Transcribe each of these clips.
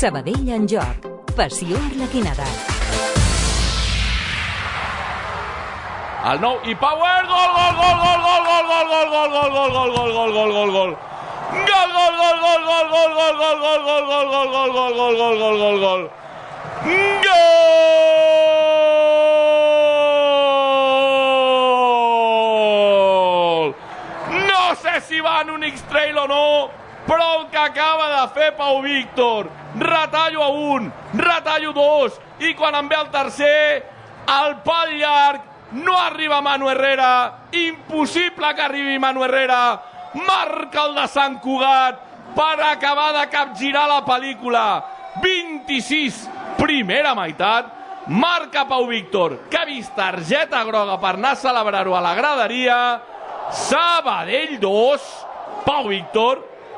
Sabadell en joc. Passió arlequinada. El nou i Power, gol, gol, gol, gol, gol, gol, gol, gol, gol, gol, gol, gol, gol, gol, gol, gol, gol. Gol, gol, gol, gol, gol, gol, gol, gol, gol, gol, gol, gol, gol, gol, gol, gol, gol, gol, gol. Gol! No sé si va en un X-Trail o no, però el que acaba de fer Pau Víctor, retallo a un, retallo dos, i quan en ve el tercer, el pal llarg, no arriba Manu Herrera, impossible que arribi Manu Herrera, marca el de Sant Cugat per acabar de capgirar la pel·lícula. 26, primera meitat, marca Pau Víctor, que ha vist targeta groga per anar a celebrar-ho a la graderia, Sabadell 2, Pau Víctor,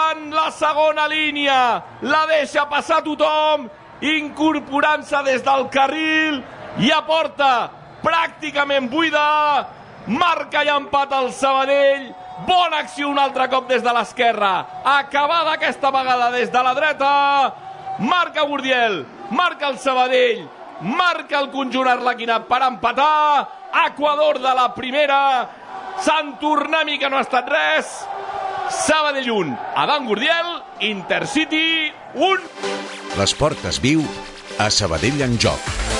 Arribant la segona línia, la deixa passar tothom, incorporant-se des del carril. I a porta pràcticament buida, marca i empat el Sabadell, bona acció un altre cop des de l'esquerra, acabada aquesta vegada des de la dreta, marca Gurdiel, marca el Sabadell, marca el conjunt arlequinat per empatar, Equador de la primera, Sant Tornami que no ha estat res, Sabadell 1, Adam Gurdiel, Intercity 1. L'esport es viu a Sabadell en joc.